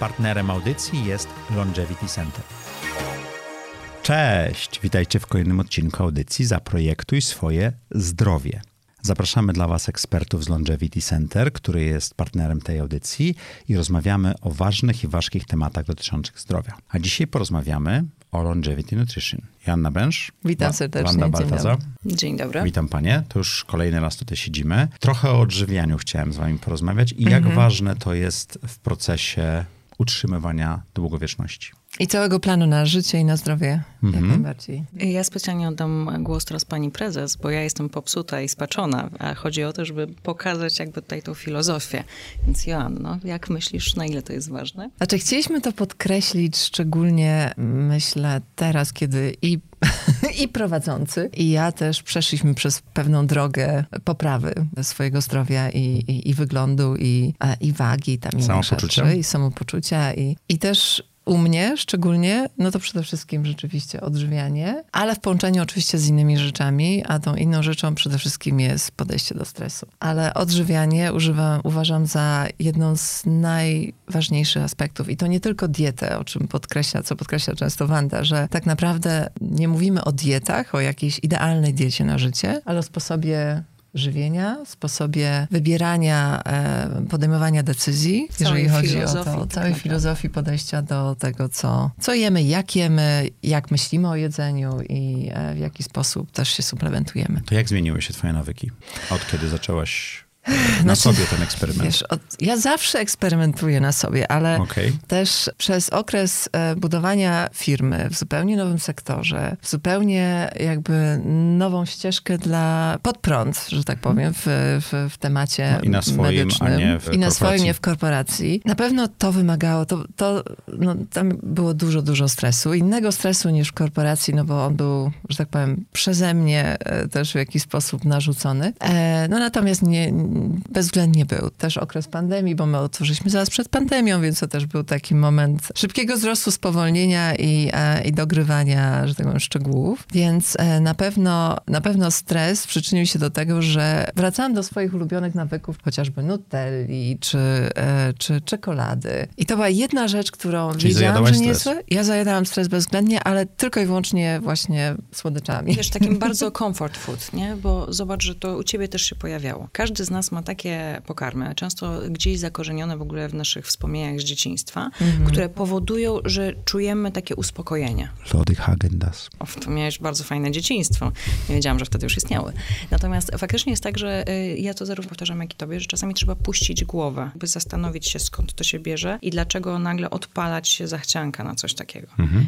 Partnerem audycji jest Longevity Center. Cześć, witajcie w kolejnym odcinku audycji Zaprojektuj swoje zdrowie. Zapraszamy dla Was ekspertów z Longevity Center, który jest partnerem tej audycji i rozmawiamy o ważnych i ważkich tematach dotyczących zdrowia. A dzisiaj porozmawiamy o Longevity Nutrition. Joanna Bęż. Witam serdecznie. Wanda Baltazar. Dzień dobry. Witam Panie. To już kolejny raz tutaj siedzimy. Trochę o odżywianiu chciałem z Wami porozmawiać i jak Mhm. ważne to jest w procesie utrzymywania długowieczności. I całego planu na życie i na zdrowie, Mhm. jak najbardziej. Ja specjalnie oddam głos teraz pani prezes, bo ja jestem popsuta i spaczona, a chodzi o to, żeby pokazać jakby tutaj tą filozofię. Więc Joanno, jak myślisz, na ile to jest ważne? Znaczy, chcieliśmy to podkreślić szczególnie, myślę, teraz, kiedy i, i prowadzący, i ja też przeszliśmy przez pewną drogę poprawy swojego zdrowia i, i, i wyglądu, i, i wagi, i tam innych Samopoczucia? rzeczy, i samopoczucia, i, i też u mnie szczególnie, no to przede wszystkim rzeczywiście odżywianie, ale w połączeniu oczywiście z innymi rzeczami, a tą inną rzeczą przede wszystkim jest podejście do stresu. Ale odżywianie używam, uważam za jedną z najważniejszych aspektów. I to nie tylko dietę, o czym podkreśla, co podkreśla często Wanda, że tak naprawdę nie mówimy o dietach, o jakiejś idealnej diecie na życie, ale o sposobie żywienia, sposobie wybierania, e, podejmowania decyzji, Całej jeżeli chodzi o to, tak całej naprawdę. filozofii podejścia do tego, co, co jemy, jak jemy, jak myślimy o jedzeniu i e, w jaki sposób też się suplementujemy. To jak zmieniły się Twoje nawyki? Od kiedy zaczęłaś na Znaczy, sobie ten eksperyment? Wiesz, od, ja zawsze eksperymentuję na sobie, ale Okej. też przez okres e, budowania firmy w zupełnie nowym sektorze, w zupełnie jakby nową ścieżkę dla podprąd, że tak powiem, w, w, w temacie No i na swoim, medycznym. a nie w I na korporacji. swoim, nie w korporacji. Na pewno to wymagało, to, to no, tam było dużo, dużo stresu. Innego stresu niż w korporacji, no bo on był, że tak powiem, przeze mnie e, też w jakiś sposób narzucony. E, no natomiast nie, bezwzględnie był. Też okres pandemii, bo my otworzyliśmy zaraz przed pandemią, więc to też był taki moment szybkiego wzrostu, spowolnienia i, e, i dogrywania, że tak powiem, szczegółów. Więc e, na pewno, na pewno stres przyczynił się do tego, że wracałam do swoich ulubionych nawyków, chociażby nutelli, czy, e, czy czekolady. I to była jedna rzecz, którą Czyli wiedziałam, że nie stres. Ja zajadałam stres bezwzględnie, ale tylko i wyłącznie właśnie słodyczami. Wiesz, takim bardzo comfort food, nie? Bo zobacz, że to u ciebie też się pojawiało. Każdy z nas ma takie pokarmy, często gdzieś zakorzenione w ogóle w naszych wspomnieniach z dzieciństwa, które powodują, że czujemy takie uspokojenie. Lody Hagendas. O, to miałeś bardzo fajne dzieciństwo. Nie wiedziałam, że wtedy już istniały. Natomiast faktycznie jest tak, że y, ja to zarówno powtarzam, jak i tobie, że czasami trzeba puścić głowę, by zastanowić się, skąd to się bierze i dlaczego nagle odpalać się zachcianka na coś takiego.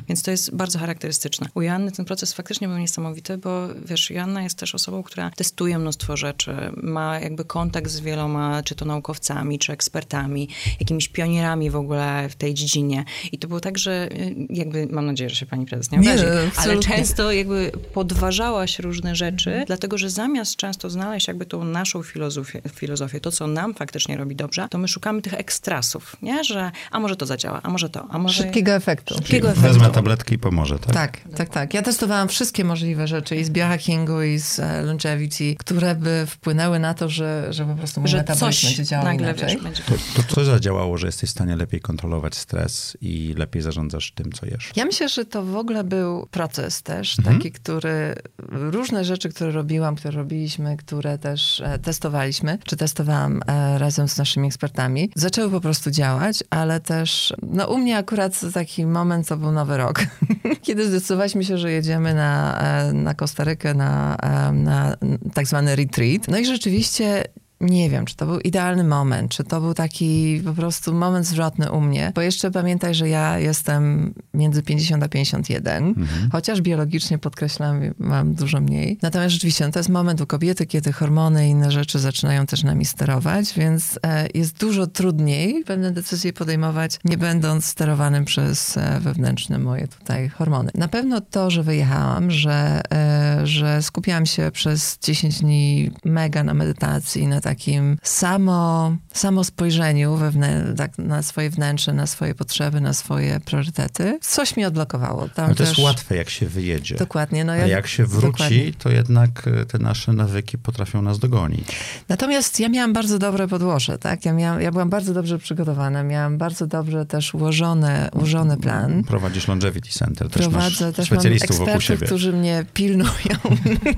Więc to jest bardzo charakterystyczne. U Joanny ten proces faktycznie był niesamowity, bo wiesz, Joanna jest też osobą, która testuje mnóstwo rzeczy, ma jakby kontakt z wieloma, czy to naukowcami, czy ekspertami, jakimiś pionierami w ogóle w tej dziedzinie. I to było tak, że y, jakby, mam nadzieję, że się pani prezes nie obrazi, ale często jakby podważałaś różne rzeczy, dlatego że zamiast często znaleźć jakby tą naszą filozofię, filozofię, to co nam faktycznie robi dobrze, to my szukamy tych ekstrasów, nie? Że a może to zadziała, a może to, a może... Szybkiego efektu. Szybkiego Wezmę efektu. tabletkę i pomoże, tak? Tak, tak, tak. Ja testowałam wszystkie możliwe rzeczy i z biohackingu, i z e, longevity, które by wpłynęły na to, że, że po prostu mój Że metabolizm coś będzie działał nagle, inaczej. wiesz, będzie... To, to co zadziałało, że jesteś w stanie lepiej kontrolować stres i lepiej zarządzasz tym, co jesz? Ja myślę, że to w ogóle był proces też, Mhm. taki, który różne rzeczy, które robiłam, które robiliśmy, które też e, testowaliśmy, czy testowałam e, razem z naszymi ekspertami, zaczęły po prostu działać, ale też, no u mnie akurat taki moment to był Nowy Rok, kiedy zdecydowaliśmy się, że jedziemy na, e, na Kostarykę, na, e, na tak zwany retreat. No i rzeczywiście nie wiem, czy to był idealny moment, czy to był taki po prostu moment zwrotny u mnie, bo jeszcze pamiętaj, że ja jestem między 50 a 51, chociaż biologicznie podkreślam, mam dużo mniej. Natomiast rzeczywiście no to jest moment u kobiety, kiedy hormony i inne rzeczy zaczynają też nami sterować, więc e, jest dużo trudniej pewne decyzje podejmować, nie będąc sterowanym przez e, wewnętrzne moje tutaj hormony. Na pewno to, że wyjechałam, że, e, że skupiałam się przez 10 dni mega na medytacji, na takim samo, samo spojrzeniu wewnę- tak na swoje wnętrze, na swoje potrzeby, na swoje priorytety, coś mi odblokowało. Tam Ale to jest też- łatwe, jak się wyjedzie. Dokładnie. No A ja, jak się wróci, dokładnie. to jednak e, te nasze nawyki potrafią nas dogonić. Natomiast ja miałam bardzo dobre podłoże, tak? Ja, miałam, ja byłam bardzo dobrze przygotowana, miałam bardzo dobrze też ułożony, ułożony plan. Prowadzisz Longevity Center, też Prowadzę, masz też mam specjalistów wokół ekspertów, siebie. którzy mnie pilnują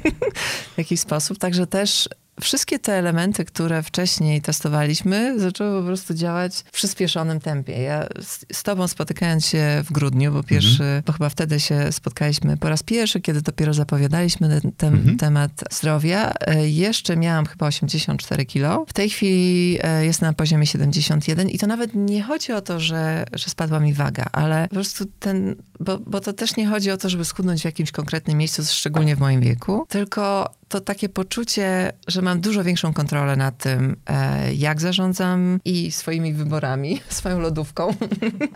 w jakiś sposób. Także też wszystkie te elementy, które wcześniej testowaliśmy, zaczęły po prostu działać w przyspieszonym tempie. Ja z, z tobą spotykając się w grudniu, bo pierwszy, Mhm. bo chyba wtedy się spotkaliśmy po raz pierwszy, kiedy dopiero zapowiadaliśmy ten, ten Mhm. temat zdrowia, e, jeszcze miałam chyba 84 kilo. W tej chwili e, jestem na poziomie 71 i to nawet nie chodzi o to, że, że spadła mi waga, ale po prostu ten, bo, bo to też nie chodzi o to, żeby schudnąć w jakimś konkretnym miejscu, szczególnie w moim wieku, tylko to takie poczucie, że mam dużo większą kontrolę nad tym, e, jak zarządzam i swoimi wyborami, swoją lodówką.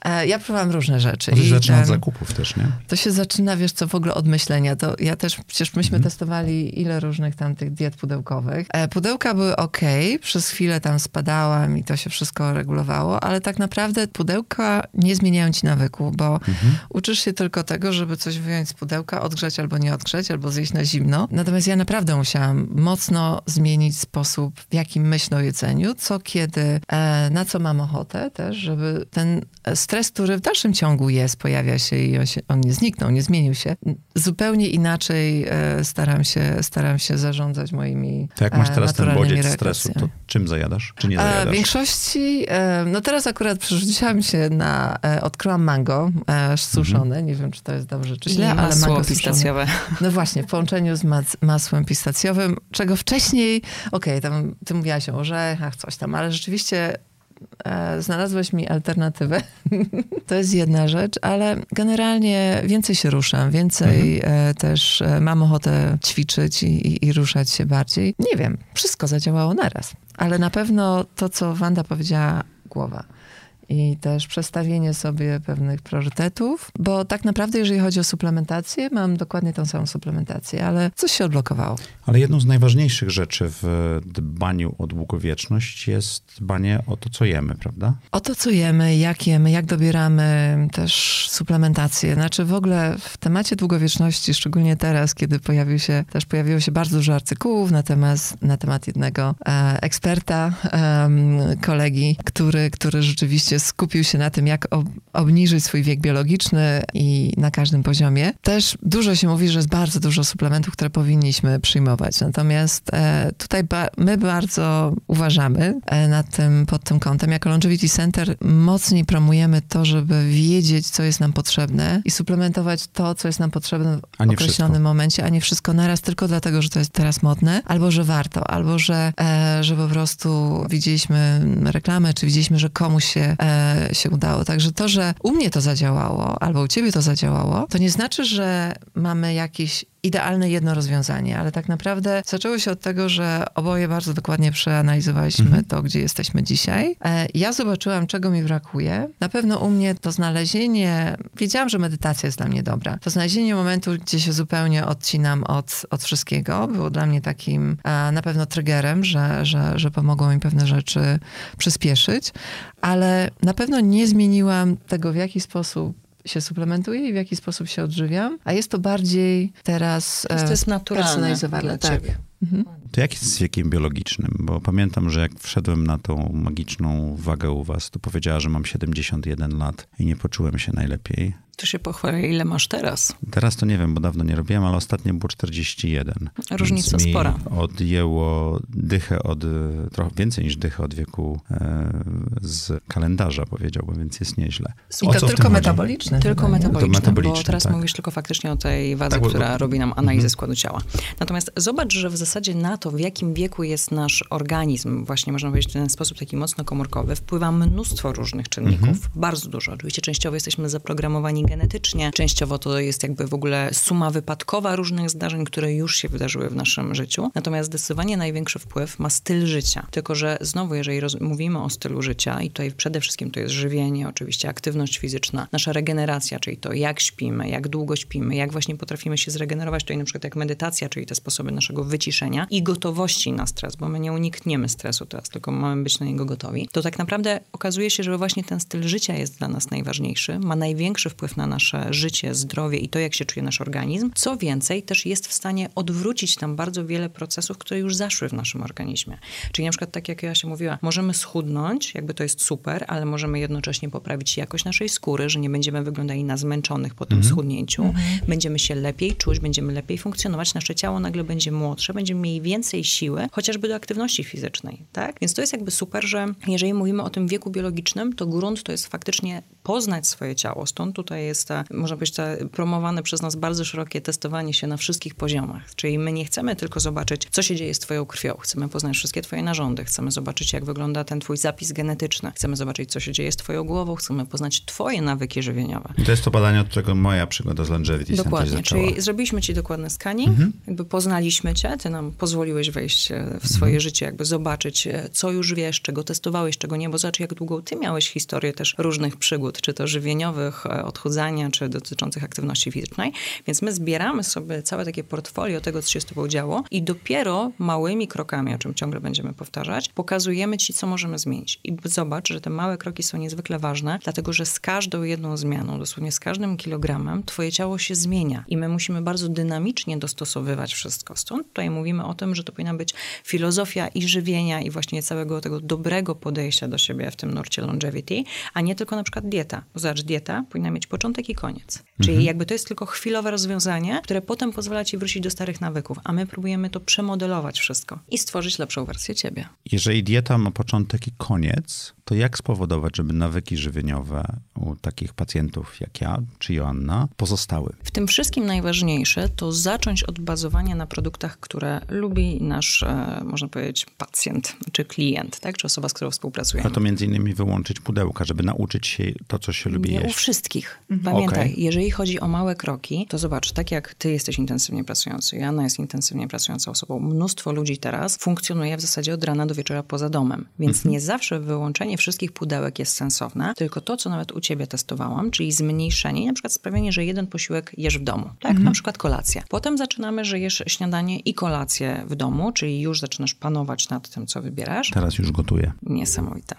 E, ja próbowałam różne rzeczy. To się zaczyna od zakupów też, nie? to się zaczyna, wiesz co, w ogóle od myślenia. To ja też, przecież myśmy testowali ile różnych tam tych diet pudełkowych. E, pudełka były ok, przez chwilę tam spadałam i to się wszystko regulowało, ale tak naprawdę pudełka nie zmieniają ci nawyku, bo uczysz się tylko tego, żeby coś wyjąć z pudełka, odgrzać albo nie odgrzać, albo zjeść na zimno. Natomiast ja naprawdę musiałam mocno zmienić sposób, w jakim myślę o jedzeniu, co kiedy, e, na co mam ochotę też, żeby ten stres, który w dalszym ciągu jest, pojawia się i on, się, on nie zniknął, nie zmienił się. Zupełnie inaczej e, staram, się, staram się zarządzać moimi To jak masz e, teraz ten bodziec stresu, to czym zajadasz? Czy nie E, W zajadasz? większości, e, no teraz akurat przerzuciłam się na, e, odkryłam mango e, suszone, nie wiem czy to jest dobrze czy źle, ale masło mango pistacjowe. No właśnie, w połączeniu z mac- masłem pistacjowym, czego wcześniej, okej, tam ty mówiłaś o orzechach, coś tam, ale rzeczywiście e, znalazłeś mi alternatywę. to jest jedna rzecz, ale generalnie więcej się ruszam, więcej e, też e, mam ochotę ćwiczyć i, i, i ruszać się bardziej. Nie wiem, wszystko zadziałało naraz, ale na pewno to, co Wanda powiedziała, głowa. I też przestawienie sobie pewnych priorytetów, bo tak naprawdę, jeżeli chodzi o suplementację, mam dokładnie tą samą suplementację, ale coś się odblokowało. Ale jedną z najważniejszych rzeczy w dbaniu o długowieczność jest dbanie o to, co jemy, prawda? O to, co jemy, jak jemy, jak dobieramy też suplementację. Znaczy w ogóle w temacie długowieczności, szczególnie teraz, kiedy pojawił się, też pojawiło się bardzo dużo artykułów na temat, na temat jednego e, eksperta, em, kolegi, który, który rzeczywiście skupił się na tym, jak ob, obniżyć swój wiek biologiczny i na każdym poziomie. Też dużo się mówi, że jest bardzo dużo suplementów, które powinniśmy przyjmować. Natomiast e, tutaj ba, my bardzo uważamy e, nad tym, pod tym kątem. Jako Longevity Center mocniej promujemy to, żeby wiedzieć, co jest nam potrzebne i suplementować to, co jest nam potrzebne w określonym wszystko. momencie, a nie wszystko naraz, tylko dlatego, że to jest teraz modne, albo że warto, albo że, e, że po prostu widzieliśmy reklamę, czy widzieliśmy, że komuś się, e, się udało. Także to, że u mnie to zadziałało, albo u ciebie to zadziałało, to nie znaczy, że mamy jakieś idealne jedno rozwiązanie, ale tak naprawdę zaczęło się od tego, że oboje bardzo dokładnie przeanalizowaliśmy to, gdzie jesteśmy dzisiaj. E, Ja zobaczyłam, czego mi brakuje. Na pewno u mnie to znalezienie, wiedziałam, że medytacja jest dla mnie dobra. To znalezienie momentu, gdzie się zupełnie odcinam od, od wszystkiego, było dla mnie takim e, na pewno triggerem, że, że, że pomogło mi pewne rzeczy przyspieszyzyć, ale na pewno nie zmieniłam tego, w jaki sposób się suplementuję i w jaki sposób się odżywiam, a jest to bardziej teraz To jest e, naturalne personalizowane. dla tak. ciebie. To jak jest z wiekiem biologicznym? Bo pamiętam, że jak wszedłem na tą magiczną wagę u was, to powiedziała, że mam 71 lat i nie poczułem się najlepiej. To się pochwalę, ile masz teraz. Teraz to nie wiem, bo dawno nie robiłem, ale ostatnio było 41. Różnica Więc mi spora. odjęło dychę od, trochę więcej niż dychę od wieku e, z kalendarza, powiedziałbym, więc jest nieźle. I O to tylko metaboliczne. Tylko metaboliczne, To metaboliczne, bo teraz tak. mówisz tylko faktycznie o tej wadze, Tak, bo- która bo- robi nam analizę Mhm. składu ciała. Natomiast zobacz, że w zasadzie na to, w jakim wieku jest nasz organizm, właśnie można powiedzieć w ten sposób taki mocno komórkowy, wpływa mnóstwo różnych czynników, Mhm. bardzo dużo. Oczywiście częściowo jesteśmy zaprogramowani genetycznie, częściowo to jest jakby w ogóle suma wypadkowa różnych zdarzeń, które już się wydarzyły w naszym życiu. Natomiast zdecydowanie największy wpływ ma styl życia. Tylko, że znowu, jeżeli mówimy o stylu życia i tutaj przede wszystkim to jest żywienie, oczywiście aktywność fizyczna, nasza regeneracja, czyli to jak śpimy, jak długo śpimy, jak właśnie potrafimy się zregenerować, czyli na przykład jak medytacja, czyli te sposoby naszego wyciszenia i gotowości na stres, bo my nie unikniemy stresu teraz, tylko mamy być na niego gotowi, to tak naprawdę okazuje się, że właśnie ten styl życia jest dla nas najważniejszy, ma największy wpływ na nasze życie, zdrowie i to, jak się czuje nasz organizm. Co więcej, też jest w stanie odwrócić tam bardzo wiele procesów, które już zaszły w naszym organizmie. Czyli na przykład, tak jak ja się mówiła, możemy schudnąć, jakby to jest super, ale możemy jednocześnie poprawić jakość naszej skóry, że nie będziemy wyglądali na zmęczonych po tym mhm. schudnięciu. Mhm. Będziemy się lepiej czuć, będziemy lepiej funkcjonować, nasze ciało nagle będzie młodsze, będziemy mieli więcej siły, chociażby do aktywności fizycznej, tak? Więc to jest jakby super, że jeżeli mówimy o tym wieku biologicznym, to grunt to jest faktycznie poznać swoje ciało. Stąd tutaj jest, ta, można powiedzieć, ta promowane przez nas bardzo szerokie testowanie się na wszystkich poziomach. Czyli my nie chcemy tylko zobaczyć, co się dzieje z twoją krwią. Chcemy poznać wszystkie twoje narządy. Chcemy zobaczyć, jak wygląda ten twój zapis genetyczny. Chcemy zobaczyć, co się dzieje z twoją głową. Chcemy poznać twoje nawyki żywieniowe. I to jest to badanie, od którego moja przygoda z Longevity Dokładnie, czyli zrobiliśmy ci dokładny scanning, mhm. jakby poznaliśmy cię, ty nam pozwoliłeś wejść e, w swoje mhm. życie, jakby zobaczyć, e, co już wiesz, czego testowałeś, czego nie, bo zobacz, jak długo ty miałeś historię też różnych przygód, czy to żywieniowych, e, odchudzania, czy dotyczących aktywności fizycznej. Więc my zbieramy sobie całe takie portfolio tego, co się z tobą działo i dopiero małymi krokami, o czym ciągle będziemy powtarzać, pokazujemy ci, co możemy zmienić. I zobacz, że te małe kroki są niezwykle ważne, dlatego że z każdą jedną zmianą, dosłownie z każdym kilogramem, twoje ciało się zmienia i my musimy bardzo dynamicznie dostosowywać wszystko. Stąd tutaj mówimy o tym, że to powinna być filozofia i żywienia i właśnie całego tego dobrego podejścia do siebie w tym nurcie longevity, a nie tylko na przykład dieta. Zobacz, dieta powinna mieć początek i koniec. Czyli mhm. jakby to jest tylko chwilowe rozwiązanie, które potem pozwala ci wrócić do starych nawyków, a my próbujemy to przemodelować wszystko i stworzyć lepszą wersję ciebie. Jeżeli dieta ma początek i koniec, to jak spowodować, żeby nawyki żywieniowe u takich pacjentów jak ja czy Joanna pozostały? W tym wszystkim najważniejsze to zacząć od bazowania na produktach, które lubi nasz, e, można powiedzieć, pacjent czy klient, tak? czy osoba, z którą współpracujemy. A to między innymi wyłączyć pudełka, żeby nauczyć się to, co się lubi Nie jeść. u wszystkich. Pamiętaj, okay. jeżeli chodzi o małe kroki, to zobacz, tak jak ty jesteś intensywnie pracujący, Joanna jest intensywnie pracującą osobą, mnóstwo ludzi teraz funkcjonuje w zasadzie od rana do wieczora poza domem, więc mhm. nie zawsze wyłączenie wszystkich pudełek jest sensowne, tylko to, co nawet u ciebie testowałam, czyli zmniejszenie, na przykład sprawienie, że jeden posiłek jesz w domu, tak? Mhm. Na przykład kolacja. Potem zaczynamy, że jesz śniadanie i kolację w domu, czyli już zaczynasz panować nad tym, co wybierasz. Teraz już gotuję. Niesamowite.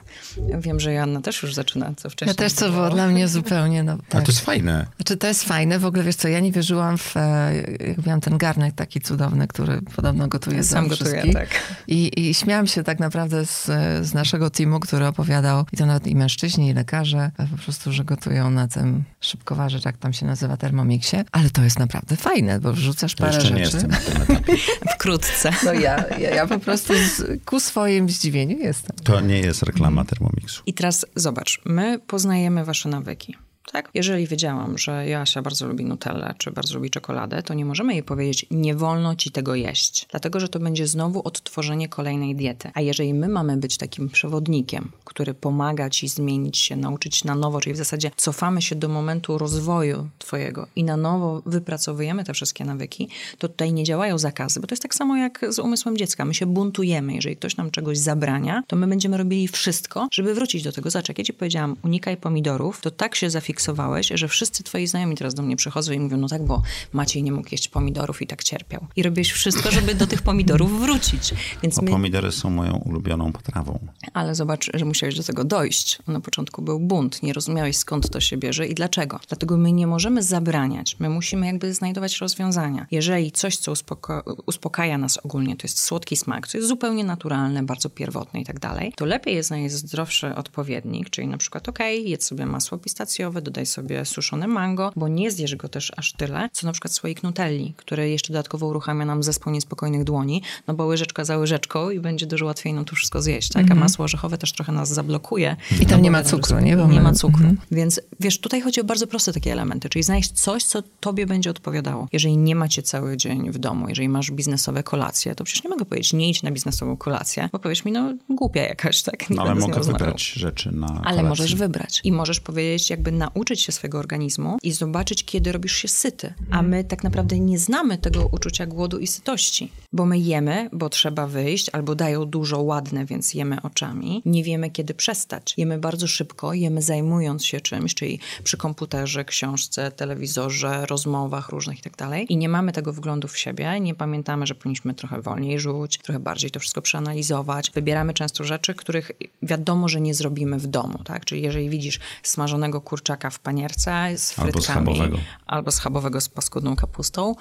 Wiem, że Joanna też już zaczyna, co wcześniej. Ja też, co było dla mnie zupełnie, no tak. A to jest fajne. Znaczy, to jest fajne. W ogóle, wiesz co, ja nie wierzyłam w, e, jak miałam ten garnek taki cudowny, który podobno gotuje Sam gotuje, tak. I, I śmiałam się tak naprawdę z, z naszego teamu, który opowiadał, i to nawet i mężczyźni, i lekarze, po prostu, że gotują na tym szybkowarze, jak tam się nazywa, Thermomixie. Ale to jest naprawdę fajne, bo wrzucasz parę Jeszcze rzeczy. nie jestem na tym etapie. Wkrótce. No ja, ja, ja po prostu z, ku swoim zdziwieniu jestem. To nie jest reklama Thermomixu. I teraz zobacz, my poznajemy wasze nawyki. Tak? Jeżeli wiedziałam, że Jasia bardzo lubi Nutellę, czy bardzo lubi czekoladę, to nie możemy jej powiedzieć, nie wolno ci tego jeść, dlatego że to będzie znowu odtworzenie kolejnej diety. A jeżeli my mamy być takim przewodnikiem, który pomaga ci zmienić się, nauczyć na nowo, czyli w zasadzie cofamy się do momentu rozwoju twojego i na nowo wypracowujemy te wszystkie nawyki, to tutaj nie działają zakazy, bo to jest tak samo jak z umysłem dziecka. My się buntujemy. Jeżeli ktoś nam czegoś zabrania, to my będziemy robili wszystko, żeby wrócić do tego. Jak ja ci powiedziałam, unikaj pomidorów, to tak się zafiksuje zafiksowałeś, że wszyscy twoi znajomi teraz do mnie przychodzą i mówią, no tak, bo Maciej nie mógł jeść pomidorów i tak cierpiał. I robisz wszystko, żeby do tych pomidorów wrócić. Więc bo my... pomidory są moją ulubioną potrawą. Ale zobacz, że musiałeś do tego dojść. Na początku był bunt, nie rozumiałeś skąd to się bierze i dlaczego. Dlatego my nie możemy zabraniać, my musimy jakby znajdować rozwiązania. Jeżeli coś, co uspoko uspokaja nas ogólnie, to jest słodki smak, co jest zupełnie naturalne, bardzo pierwotne i tak dalej, to lepiej jest znaleźć zdrowszy odpowiednik, czyli na przykład ok, jedz sobie masło pistacjowe, dodaj sobie suszone mango, bo nie zjesz go też aż tyle, co na przykład słoik nutelli, który jeszcze dodatkowo uruchamia nam zespół niespokojnych dłoni, no bo łyżeczka za łyżeczką i będzie dużo łatwiej nam to wszystko zjeść, tak? A mhm. masło orzechowe też trochę nas zablokuje. I tam nie ma cukru, nie? Bo nie ma cukru. Mhm. Więc wiesz, tutaj chodzi o bardzo proste takie elementy, czyli znaleźć coś, co tobie będzie odpowiadało. Jeżeli nie macie cały dzień w domu, jeżeli masz biznesowe kolacje, to przecież nie mogę powiedzieć, nie idź na biznesową kolację, bo powiesz mi, no głupia jakaś, tak? No, ale mogę wybrać rzeczy na Ale możesz wybrać. I możesz powiedzieć, jakby nauczyć nauczyć się swojego organizmu i zobaczyć, kiedy robisz się syty. A my tak naprawdę nie znamy tego uczucia głodu i sytości, bo my jemy, bo trzeba wyjść, albo dają dużo ładne, więc jemy oczami. Nie wiemy, kiedy przestać. Jemy bardzo szybko, jemy zajmując się czymś, czyli przy komputerze, książce, telewizorze, rozmowach różnych i tak dalej. I nie mamy tego wglądu w siebie, nie pamiętamy, że powinniśmy trochę wolniej rzuć, trochę bardziej to wszystko przeanalizować. Wybieramy często rzeczy, których wiadomo, że nie zrobimy w domu, tak? Czyli jeżeli widzisz smażonego kurczaka w panierce z frytkami. Albo schabowego. Albo schabowego z paskudną kapustą.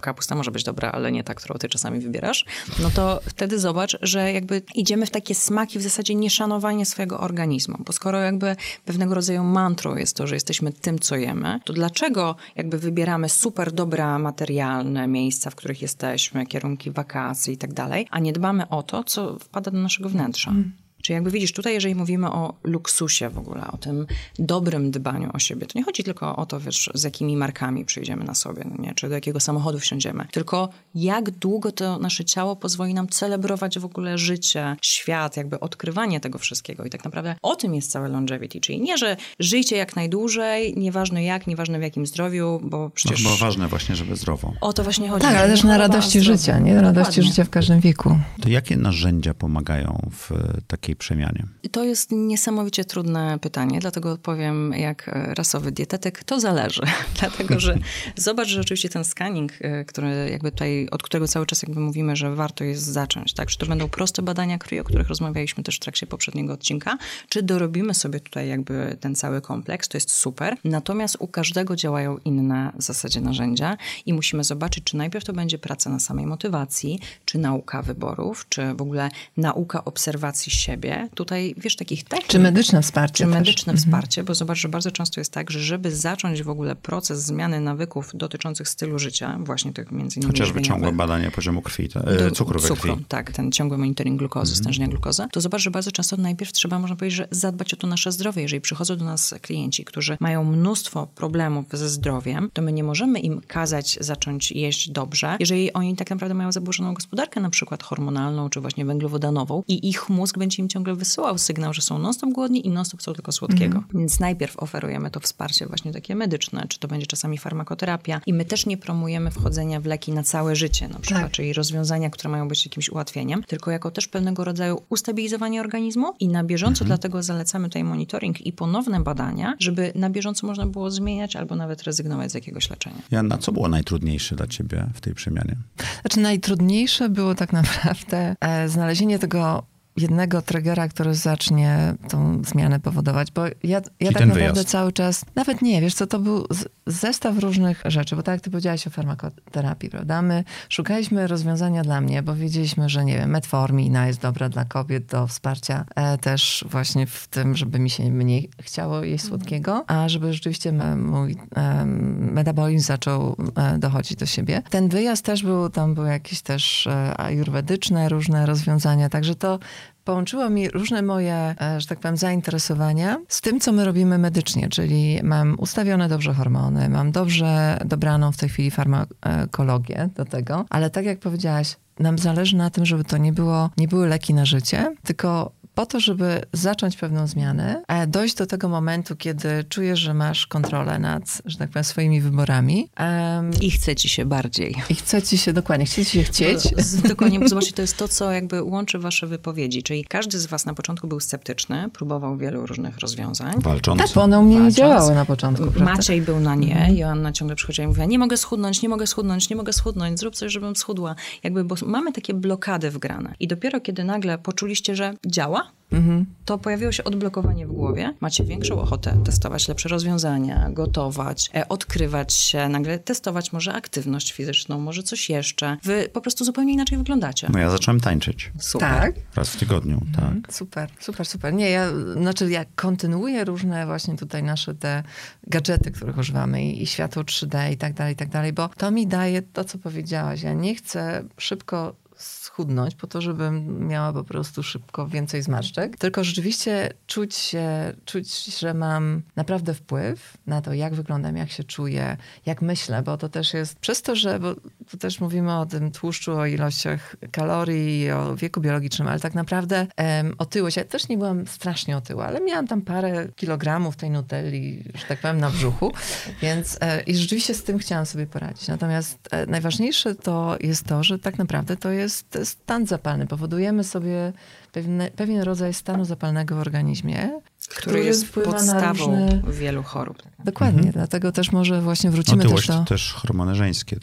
Kapusta może być dobra, ale nie ta, którą ty czasami wybierasz. No to wtedy zobacz, że jakby idziemy w takie smaki w zasadzie nieszanowanie swojego organizmu. Bo skoro jakby pewnego rodzaju mantrą jest to, że jesteśmy tym, co jemy, to dlaczego jakby wybieramy super dobra materialne miejsca, w których jesteśmy, kierunki wakacji i tak dalej, a nie dbamy o to, co wpada do naszego wnętrza? Mm. Czyli jakby widzisz, tutaj jeżeli mówimy o luksusie w ogóle, o tym dobrym dbaniu o siebie, to nie chodzi tylko o to, wiesz, z jakimi markami przyjdziemy na sobie, no nie? czy do jakiego samochodu wsiądziemy, tylko jak długo to nasze ciało pozwoli nam celebrować w ogóle życie, świat, jakby odkrywanie tego wszystkiego. I tak naprawdę o tym jest całe longevity, czyli nie, że żyjcie jak najdłużej, nieważne jak, nieważne w jakim zdrowiu, bo przecież... No, bo ważne właśnie, żeby zdrowo. O to właśnie chodzi. Tak, ale też na radości życia, nie? Na radości Dokładnie. życia w każdym wieku. To jakie narzędzia pomagają w takiej przemianie? To jest niesamowicie trudne pytanie, dlatego odpowiem jak rasowy dietetyk, to zależy. dlatego, że zobacz, że oczywiście ten scanning, e, który jakby tutaj, od którego cały czas jakby mówimy, że warto jest zacząć, tak? Czy to będą proste badania krwi, o których rozmawialiśmy też w trakcie poprzedniego odcinka, czy dorobimy sobie tutaj jakby ten cały kompleks, to jest super. Natomiast u każdego działają inne w zasadzie narzędzia i musimy zobaczyć, czy najpierw to będzie praca na samej motywacji, czy nauka wyborów, czy w ogóle nauka obserwacji siebie, siebie, tutaj wiesz, takich technik. Czy medyczne wsparcie. Czy medyczne też. Mhm. wsparcie, bo zobacz, że bardzo często jest tak, że żeby zacząć w ogóle proces zmiany nawyków dotyczących stylu życia, właśnie tych między innymi Chociażby ciągłe badanie poziomu krwi, e, cukru we krwi. Tak, ten ciągły monitoring glukozy, mhm. stężenia glukozy, to zobacz, że bardzo często najpierw trzeba, można powiedzieć, że zadbać o to nasze zdrowie. Jeżeli przychodzą do nas klienci, którzy mają mnóstwo problemów ze zdrowiem, to my nie możemy im kazać zacząć jeść dobrze, jeżeli oni tak naprawdę mają zaburzoną gospodarkę, na przykład hormonalną, czy właśnie węglowodanową i ich mózg będzie im ciągle wysyłał sygnał, że są non-stop głodni i non-stop chcą tylko słodkiego. Mm. Więc najpierw oferujemy to wsparcie właśnie takie medyczne, czy to będzie czasami farmakoterapia i my też nie promujemy wchodzenia w leki na całe życie na przykład, tak. czyli rozwiązania, które mają być jakimś ułatwieniem, tylko jako też pewnego rodzaju ustabilizowanie organizmu i na bieżąco mm. dlatego zalecamy tutaj monitoring i ponowne badania, żeby na bieżąco można było zmieniać albo nawet rezygnować z jakiegoś leczenia. Janna, co było najtrudniejsze dla ciebie w tej przemianie? Znaczy najtrudniejsze było tak naprawdę e, znalezienie tego jednego triggera, który zacznie tą zmianę powodować, bo ja, ja tak naprawdę wyjazd. cały czas, nawet nie, wiesz co, to był zestaw różnych rzeczy, bo tak jak ty powiedziałaś o farmakoterapii, prawda? My szukaliśmy rozwiązania dla mnie, bo wiedzieliśmy, że nie wiem, metformina jest dobra dla kobiet do wsparcia e, też właśnie w tym, żeby mi się mniej chciało jeść mhm. słodkiego, a żeby rzeczywiście mój e, metabolizm zaczął e, dochodzić do siebie. Ten wyjazd też był, tam były jakieś też e, ajurwedyczne różne rozwiązania, także to połączyło mi różne moje, e, że tak powiem, zainteresowania z tym, co my robimy medycznie, czyli mam ustawione dobrze hormony, mam dobrze dobraną w tej chwili farmakologię do tego, ale tak jak powiedziałaś, nam zależy na tym, żeby to nie było, nie były leki na życie, tylko po to, żeby zacząć pewną zmianę, dojść do tego momentu, kiedy czujesz, że masz kontrolę nad, że tak powiem, swoimi wyborami. Um, I chce ci się bardziej. I chce ci się, dokładnie, chce ci się chcieć. No, dokładnie, bo zobaczcie, to jest to, co jakby łączy wasze wypowiedzi, czyli każdy z was na początku był sceptyczny, próbował wielu różnych rozwiązań. Walcząc. Tak, bo one u mnie nie działały na początku. Prawda? Maciej był na nie, mhm. Joanna ciągle przychodziła i mówiła, nie mogę schudnąć, nie mogę schudnąć, nie mogę schudnąć, zrób coś, żebym schudła. Jakby, bo mamy takie blokady wgrane. I dopiero kiedy nagle poczuliście, że działa, Mhm. to pojawiło się odblokowanie w głowie. Macie większą ochotę testować lepsze rozwiązania, gotować, e, odkrywać się, nagle testować może aktywność fizyczną, może coś jeszcze. Wy po prostu zupełnie inaczej wyglądacie. No ja zacząłem tańczyć. Super. Tak? Raz w tygodniu, mhm. tak. Super, super, super. Nie, ja, znaczy ja kontynuuję różne właśnie tutaj nasze te gadżety, których używamy i, i światło 3D i tak dalej, i tak dalej, bo to mi daje to, co powiedziałaś. Ja nie chcę szybko schudnąć po to, żebym miała po prostu szybko więcej zmarszczek, tylko rzeczywiście czuć się, czuć, że mam naprawdę wpływ na to, jak wyglądam, jak się czuję, jak myślę, bo to też jest przez to, że bo tu też mówimy o tym tłuszczu, o ilościach kalorii, o wieku biologicznym, ale tak naprawdę um, otyłość, ja też nie byłam strasznie otyła, ale miałam tam parę kilogramów tej nutelli, że tak powiem, na brzuchu, więc e, i rzeczywiście z tym chciałam sobie poradzić. Natomiast e, najważniejsze to jest to, że tak naprawdę to jest stan zapalny. Powodujemy sobie pewne, pewien rodzaj stanu zapalnego w organizmie, który, jest podstawą różne... wielu chorób. Dokładnie, mhm. dlatego też może właśnie wrócimy Otyłość też do... też hormony żeńskie,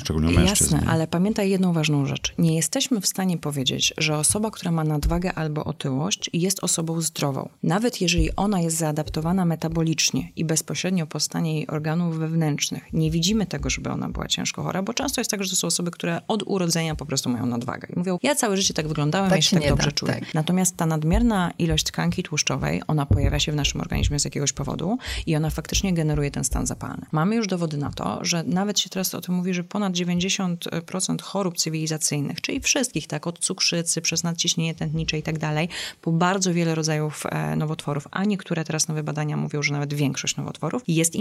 szczególnie mężczyzn. Jasne, ale pamiętaj jedną ważną rzecz. Nie jesteśmy w stanie powiedzieć, że osoba, która ma nadwagę albo otyłość jest osobą zdrową. Nawet jeżeli ona jest zaadaptowana metabolicznie i bezpośrednio po stanie jej organów wewnętrznych, nie widzimy tego, żeby ona była ciężko chora, bo często jest tak, że to są osoby, które od urodzenia po prostu mają nadwagę. I mówią, ja całe życie tak wyglądałem, tak ja się tak dobrze da, czuję. Tak. Natomiast ta nadmierna ilość tkanki tłuszczowej, ona pojawia się w naszym organizmie z jakiegoś powodu i ona faktycznie generuje ten stan zapalny. Mamy już dowody na to, że nawet się teraz o tym mówi, że ponad 90% chorób cywilizacyjnych, czyli wszystkich, tak, od cukrzycy przez nadciśnienie tętnicze i tak dalej, po bardzo wiele rodzajów e, nowotworów, a niektóre teraz nowe badania mówią, że nawet większość nowotworów jest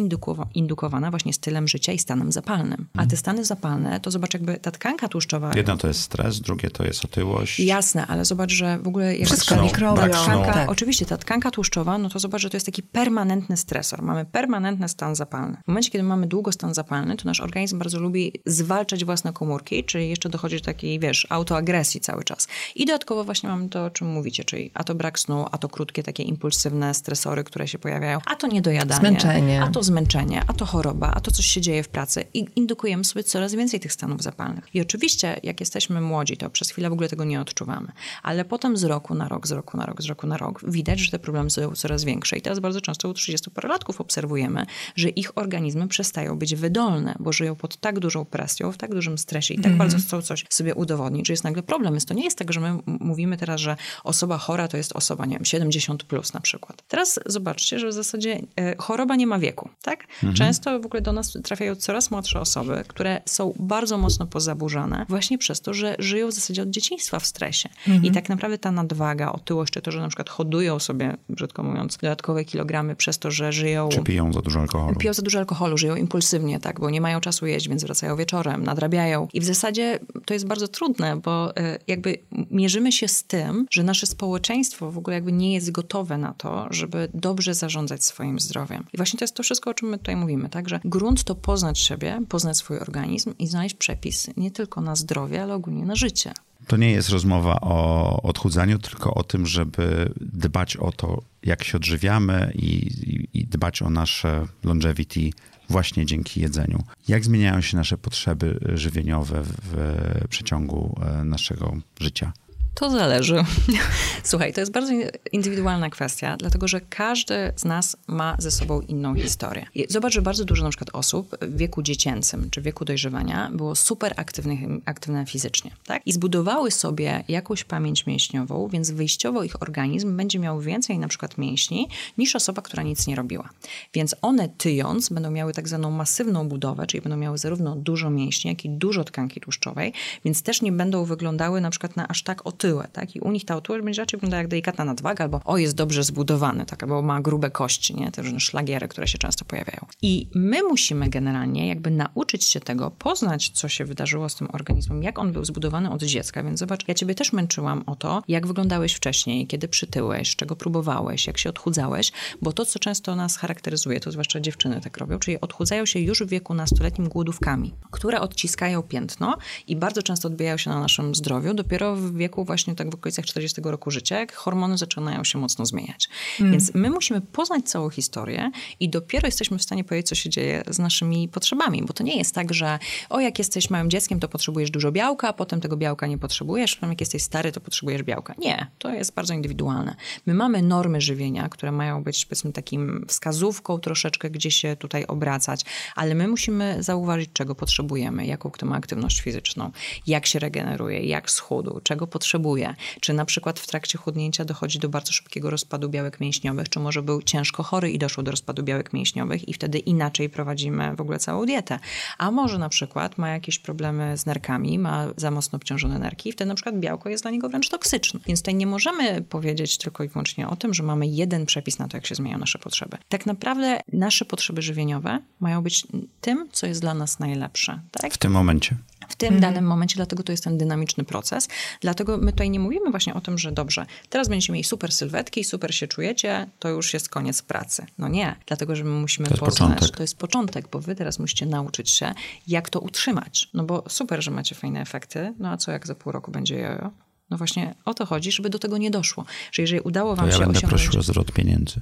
indukowana właśnie stylem życia i stanem zapalnym. A te stany zapalne, to zobacz jakby ta tkanka tłuszczowa... Jedno to jest stres, drugie to jest otyłość. Jasne, ale zobacz, że w ogóle... Jak Wszystko mikrobiom. Tkanka, tak. Oczywiście ta tkanka tłuszczowa, no to zobacz, że to jest taki permanentny stresor. Mamy permanentny stan zapalny. W momencie, kiedy mamy długo stan zapalny, to nasz organizm bardzo lubi zwalczać własne komórki, czyli jeszcze dochodzi do takiej, wiesz, autoagresji cały czas. I dodatkowo właśnie mamy to, o czym mówicie, czyli a to brak snu, a to krótkie takie impulsywne stresory, które się pojawiają, a to niedojadanie, zmęczenie. a to zmęczenie, a to choroba, a to coś się dzieje w pracy i indukujemy sobie coraz więcej tych stanów zapalnych. I oczywiście, jak jesteśmy młodzi, to przez chwilę w ogóle tego nie odczuwamy, ale potem z roku na rok, z roku na rok, z roku na rok widać, że te problemy są coraz większe. I teraz bardzo często u 30-parolatków obserwujemy, że ich organizmy przestają być wydolne, bo żyją pod tak dużą presją, w tak dużym stresie i tak mm. bardzo chcą coś sobie udowodnić, że jest nagle problem. Więc to nie jest tak, że my mówimy teraz, że osoba chora to jest osoba, nie wiem, 70 plus na przykład. Teraz zobaczcie, że w zasadzie e, choroba nie ma wieku, tak? Mhm. Często w ogóle do nas trafiają coraz młodsze osoby, które są bardzo mocno pozaburzane właśnie przez to, że żyją w zasadzie od dzieciństwa w stresie. Mhm. I tak naprawdę ta nadwaga, otyłość, czy to, że na przykład hodują sobie, brzydko mówiąc, dodatkowe kilogramy przez to, że żyją... Czy piją za dużo alkoholu. Piją za dużo alkoholu, żyją impulsywnie, tak, bo nie mają czasu jeść, więc wracają wieczorem, nadrabiają. I w zasadzie to jest bardzo trudne, bo e, jakby mierzymy się z tym, że nasze społeczeństwo w ogóle jakby nie jest gotowe na to, żeby dobrze zarządzać swoim zdrowiem. I właśnie to jest to wszystko, o czym my tutaj mówimy, tak, że grunt to poznać siebie, poznać swój organizm i znaleźć przepis nie tylko na zdrowie, ale ogólnie na życie. To nie jest rozmowa o odchudzaniu, tylko o tym, żeby dbać o to, jak się odżywiamy i, i, dbać o nasze longevity właśnie dzięki jedzeniu. Jak zmieniają się nasze potrzeby żywieniowe w, w przeciągu e, naszego życia? To zależy. Słuchaj, to jest bardzo indywidualna kwestia, dlatego że każdy z nas ma ze sobą inną historię. Zobacz, że bardzo dużo na przykład osób w wieku dziecięcym czy wieku dojrzewania było super aktywnych, aktywne fizycznie, tak? I zbudowały sobie jakąś pamięć mięśniową, więc wyjściowo ich organizm będzie miał więcej na przykład mięśni niż osoba, która nic nie robiła. Więc one tyjąc będą miały tak zwaną masywną budowę, czyli będą miały zarówno dużo mięśni, jak i dużo tkanki tłuszczowej, więc też nie będą wyglądały na przykład na aż tak otyłe, tak? I u nich ta otyłość będzie raczej wyglądała jak delikatna nadwaga, albo o, jest dobrze zbudowany, tak? Albo ma grube kości, nie? Te różne szlagiery, które się często pojawiają. I my musimy generalnie jakby nauczyć się tego, poznać, co się wydarzyło z tym organizmem, jak on był zbudowany od dziecka. Więc zobacz, ja ciebie też męczyłam o to, jak wyglądałeś wcześniej, kiedy przytyłeś, czego próbowałeś, jak się odchudzałeś, bo to, co często nas charakteryzuje, to zwłaszcza dziewczyny tak robią, czyli odchudzają się już w wieku nastoletnim głodówkami, które odciskają piętno i bardzo często odbijają się na naszym zdrowiu dopiero w wieku właśnie tak w okolicach 40 roku życia, jak hormony zaczynają się mocno zmieniać. Mm. Więc my musimy poznać całą historię i dopiero jesteśmy w stanie powiedzieć, co się dzieje z naszymi potrzebami, bo to nie jest tak, że o, jak jesteś małym dzieckiem, to potrzebujesz dużo białka, a potem tego białka nie potrzebujesz, a jak jesteś stary, to potrzebujesz białka. Nie, to jest bardzo indywidualne. My mamy normy żywienia, które mają być powiedzmy takim wskazówką troszeczkę, gdzie się tutaj obracać, ale my musimy zauważyć, czego potrzebujemy, jaką kto ma aktywność fizyczną, jak się regeneruje, jak schudł, czego potrzebuje potrzebuje. Czy na przykład w trakcie chudnięcia dochodzi do bardzo szybkiego rozpadu białek mięśniowych, czy może był ciężko chory i doszło do rozpadu białek mięśniowych i wtedy inaczej prowadzimy w ogóle całą dietę. A może na przykład ma jakieś problemy z nerkami, ma za mocno obciążone nerki i wtedy na przykład białko jest dla niego wręcz toksyczne. Więc tutaj nie możemy powiedzieć tylko i wyłącznie o tym, że mamy jeden przepis na to, jak się zmieniają nasze potrzeby. Tak naprawdę nasze potrzeby żywieniowe mają być tym, co jest dla nas najlepsze. Tak? W tym momencie w tym mhm. danym momencie, dlatego to jest ten dynamiczny proces. Dlatego my tutaj nie mówimy właśnie o tym, że dobrze, teraz będziecie mieli super sylwetki, super się czujecie, to już jest koniec pracy. No nie, dlatego że my musimy to poznać, początek. to jest początek, bo wy teraz musicie nauczyć się, jak to utrzymać. No bo super, że macie fajne efekty, no a co jak za pół roku będzie jojo? No właśnie o to chodzi, żeby do tego nie doszło. Że jeżeli udało wam to ja się będę osiągnąć... prosił o zwrot pieniędzy.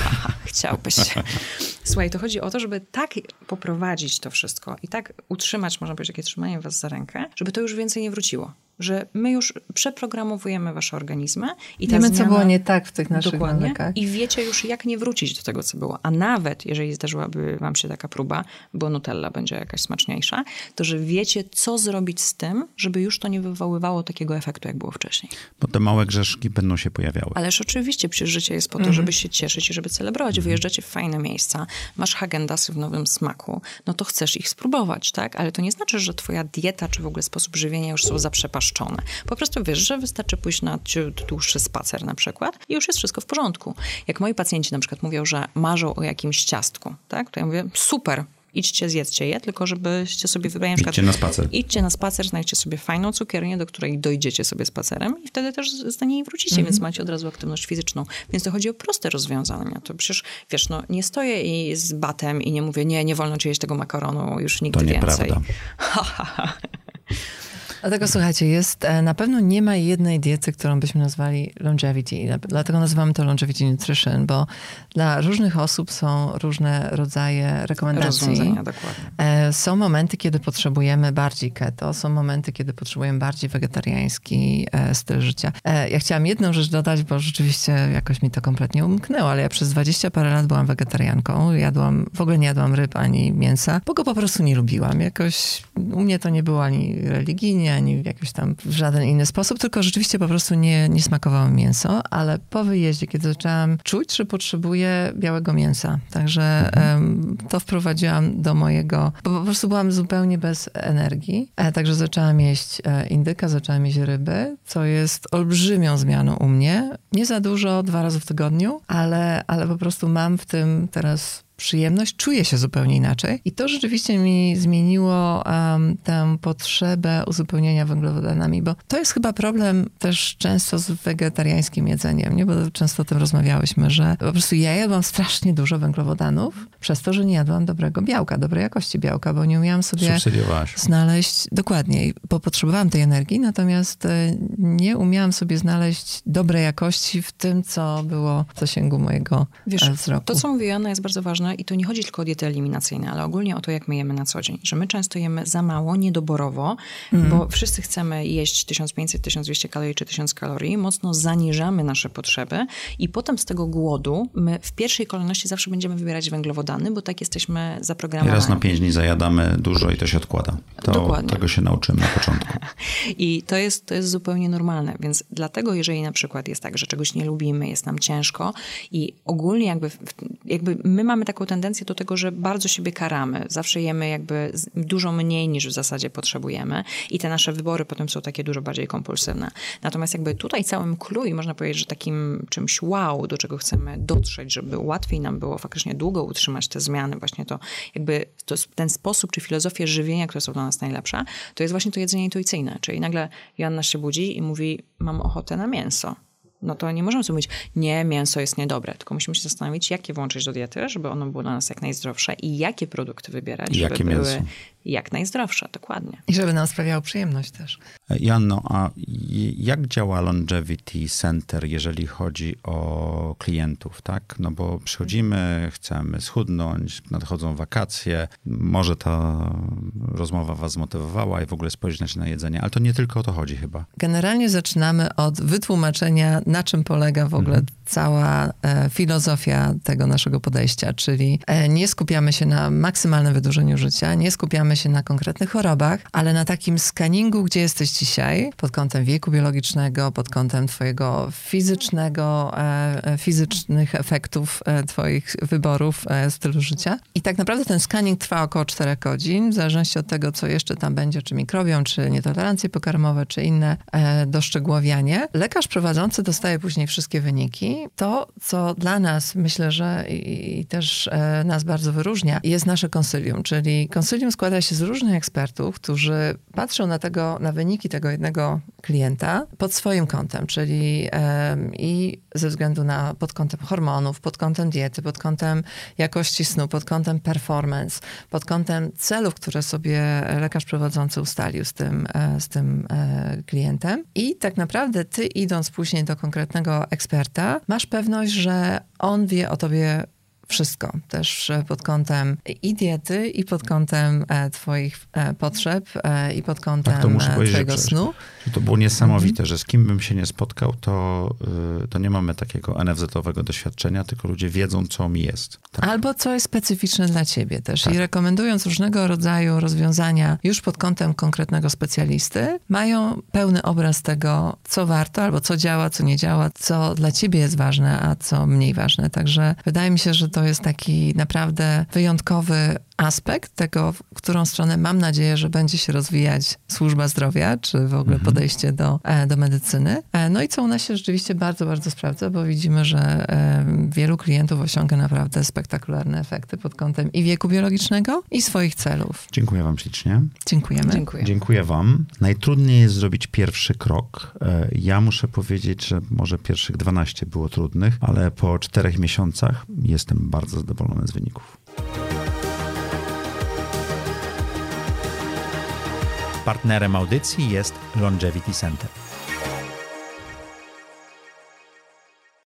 Chciałbyś. Słuchaj, to chodzi o to, żeby tak poprowadzić to wszystko i tak utrzymać, można powiedzieć, takie trzymanie was za rękę, żeby to już więcej nie wróciło że my już przeprogramowujemy wasze organizmy i ta Wiemy, zmiana, co było nie tak w tych naszych dokładnie, nawykach. I wiecie już, jak nie wrócić do tego, co było. A nawet, jeżeli zdarzyłaby wam się taka próba, bo Nutella będzie jakaś smaczniejsza, to że wiecie, co zrobić z tym, żeby już to nie wywoływało takiego efektu, jak było wcześniej. Bo te małe grzeszki będą się pojawiały. Ależ oczywiście, przecież życie jest po to, mhm. żeby się cieszyć i żeby celebrować. Mhm. Wyjeżdżacie w fajne miejsca, masz hagendasy w nowym smaku, no to chcesz ich spróbować, tak? Ale to nie znaczy, że twoja dieta, czy w ogóle sposób żywienia już są zaprzepaszczone po prostu wiesz, że wystarczy pójść na dłuższy spacer na przykład i już jest wszystko w porządku. Jak moi pacjenci na przykład mówią, że marzą o jakimś ciastku, tak, to ja mówię, super, idźcie, zjedzcie je, tylko żebyście sobie wybrali na przykład... Idźcie na spacer. Idźcie na spacer, znajdźcie sobie fajną cukiernię, do której dojdziecie sobie spacerem i wtedy też z niej wrócicie, mm -hmm. więc macie od razu aktywność fizyczną. Więc to chodzi o proste rozwiązania. To przecież, wiesz, no nie stoję i z batem i nie mówię, nie, nie wolno ci jeść tego makaronu już nigdy to więcej. To Dlatego słuchajcie, jest, e, na pewno nie ma jednej diety, którą byśmy nazwali longevity. Dlatego nazywamy to longevity nutrition, bo dla różnych osób są różne rodzaje rekomendacji. Rozwiązania, dokładnie. E, są momenty, kiedy potrzebujemy bardziej keto, są momenty, kiedy potrzebujemy bardziej wegetariański e, styl życia. Ja chciałam jedną rzecz dodać, bo rzeczywiście jakoś mi to kompletnie umknęło, ale ja przez 20 parę lat byłam wegetarianką. Jadłam, w ogóle nie jadłam ryb ani mięsa, bo go po prostu nie lubiłam. Jakoś u mnie to nie było ani religijnie, ani w jakiś tam w żaden inny sposób, tylko rzeczywiście po prostu nie, nie smakowało mięso, ale po wyjeździe, kiedy zaczęłam czuć, że potrzebuję białego mięsa, także um, to wprowadziłam do mojego, bo po prostu byłam zupełnie bez energii, e, także zaczęłam jeść e, indyka, zaczęłam jeść ryby, co jest olbrzymią zmianą u mnie. Nie za dużo, dwa razy w tygodniu, ale, ale po prostu mam w tym teraz przyjemność, czuję się zupełnie inaczej. I to rzeczywiście mi zmieniło um, tę potrzebę uzupełnienia węglowodanami, bo to jest chyba problem też często z wegetariańskim jedzeniem, nie? bo często o tym rozmawiałyśmy, że po prostu ja jadłam strasznie dużo węglowodanów przez to, że nie jadłam dobrego białka, dobrej jakości białka, bo nie umiałam sobie znaleźć, dokładnie, bo potrzebowałam tej energii, natomiast e, nie umiałam sobie znaleźć dobrej jakości w tym, co było w zasięgu mojego Wiesz, e, wzroku. To, co mówi Joanna, jest bardzo ważne i to nie chodzi tylko o diety eliminacyjne, ale ogólnie o to, jak my jemy na co dzień. Że my często jemy za mało, niedoborowo, mm. bo wszyscy chcemy jeść 1500, 1200 kalorii czy 1000 kalorii, mocno zaniżamy nasze potrzeby i potem z tego głodu my w pierwszej kolejności zawsze będziemy wybierać węglowodany, bo tak jesteśmy zaprogramowani. I raz na pięć dni zajadamy dużo i to się odkłada. To Dokładnie. Tego się nauczymy na początku. I to jest, to jest zupełnie normalne, więc dlatego jeżeli na przykład jest tak, że czegoś nie lubimy, jest nam ciężko i ogólnie jakby, jakby my mamy taką taką tendencję do tego, że bardzo siebie karamy. Zawsze jemy jakby dużo mniej niż w zasadzie potrzebujemy i te nasze wybory potem są takie dużo bardziej kompulsywne. Natomiast jakby tutaj całym clue można powiedzieć, że takim czymś wow, do czego chcemy dotrzeć, żeby łatwiej nam było faktycznie długo utrzymać te zmiany, właśnie to jakby to ten sposób czy filozofię żywienia, które są dla nas najlepsze, to jest właśnie to jedzenie intuicyjne. Czyli nagle Joanna się budzi i mówi, mam ochotę na mięso no to nie możemy sobie mówić, nie, mięso jest niedobre, tylko musimy się zastanowić, jakie włączyć do diety, żeby ono było dla nas jak najzdrowsze i jakie produkty wybierać, I żeby jakie były mięso? Jak najzdrowsze, dokładnie. I żeby nam sprawiało przyjemność też. Janno, a jak działa Longevity Center, jeżeli chodzi o klientów, tak? No bo przychodzimy, chcemy schudnąć, nadchodzą wakacje, może ta rozmowa was zmotywowała i w ogóle spojrzeć na jedzenie, ale to nie tylko o to chodzi chyba. Generalnie zaczynamy od wytłumaczenia, na czym polega w ogóle mhm. cała e, filozofia tego naszego podejścia, czyli e, nie skupiamy się na maksymalnym wydłużeniu życia, nie skupiamy skupiamy się na konkretnych chorobach, ale na takim skaningu, gdzie jesteś dzisiaj, pod kątem wieku biologicznego, pod kątem twojego fizycznego, e, e fizycznych efektów e, twoich wyborów e, stylu życia. I tak naprawdę ten scanning trwa około 4 godzin, w zależności od tego, co jeszcze tam będzie, czy mikrobiom, czy nietolerancje pokarmowe, czy inne e, doszczegóławianie. Lekarz prowadzący dostaje później wszystkie wyniki. To, co dla nas, myślę, że i, i też e, nas bardzo wyróżnia, jest nasze konsylium, czyli konsylium składa się z różnych ekspertów, którzy patrzą na tego, na wyniki tego jednego klienta pod swoim kątem, czyli e, i ze względu na pod kątem hormonów, pod kątem diety, pod kątem jakości snu, pod kątem performance, pod kątem celów, które sobie lekarz prowadzący ustalił z tym, e, z tym e, klientem. I tak naprawdę ty idąc później do konkretnego eksperta, masz pewność, że on wie o tobie wszystko, też e, pod kątem i diety, i pod kątem e, twoich e, potrzeb, i pod kątem tak, twojego snu. To było niesamowite, mhm. że z kim bym się nie spotkał, to, to nie mamy takiego NFZ-owego doświadczenia, tylko ludzie wiedzą, co mi jest. Tak. Albo co jest specyficzne dla ciebie też. Tak. I rekomendując różnego rodzaju rozwiązania już pod kątem konkretnego specjalisty, mają pełny obraz tego, co warto, albo co działa, co nie działa, co dla ciebie jest ważne, a co mniej ważne. Także wydaje mi się, że to to jest taki naprawdę wyjątkowy aspekt tego, w którą stronę mam nadzieję, że będzie się rozwijać służba zdrowia, czy w ogóle mhm. podejście do, e, do medycyny. E, no i co u nas się rzeczywiście bardzo, bardzo sprawdza, bo widzimy, że e, wielu klientów osiąga naprawdę spektakularne efekty pod kątem i wieku biologicznego, i swoich celów. Dziękuję wam ślicznie. Dziękujemy. Dziękuję. Dziękuję wam. Najtrudniej jest zrobić pierwszy krok. Ja muszę powiedzieć, że może pierwszych 12 było trudnych, ale po czterech miesiącach jestem bardzo zadowolony z wyników. Partnerem audycji jest Longevity Center.